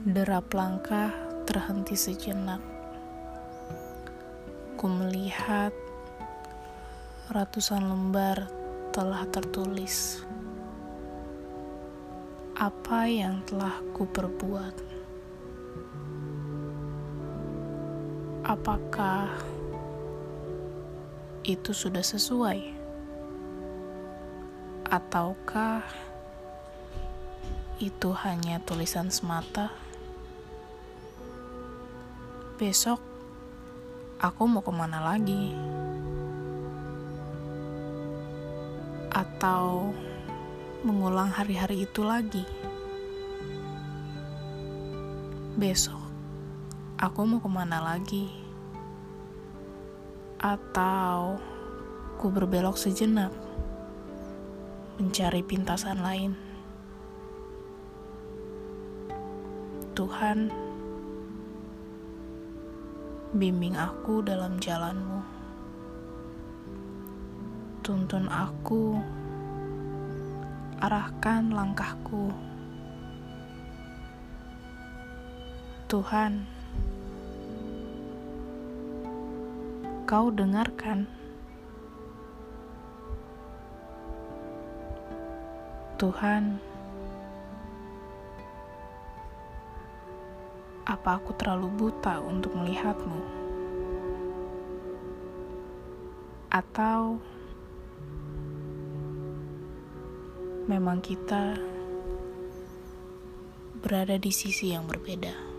Derap langkah terhenti sejenak. Ku melihat ratusan lembar telah tertulis. Apa yang telah ku perbuat? Apakah itu sudah sesuai? Ataukah itu hanya tulisan semata? Besok aku mau ke mana lagi? Atau mengulang hari-hari itu lagi? Besok aku mau ke mana lagi? Atau ku berbelok sejenak mencari pintasan lain? Tuhan, bimbing aku dalam jalanmu. Tuntun aku, arahkan langkahku. Tuhan, kau dengarkan. Tuhan, Apa aku terlalu buta untuk melihatmu? Atau memang kita berada di sisi yang berbeda?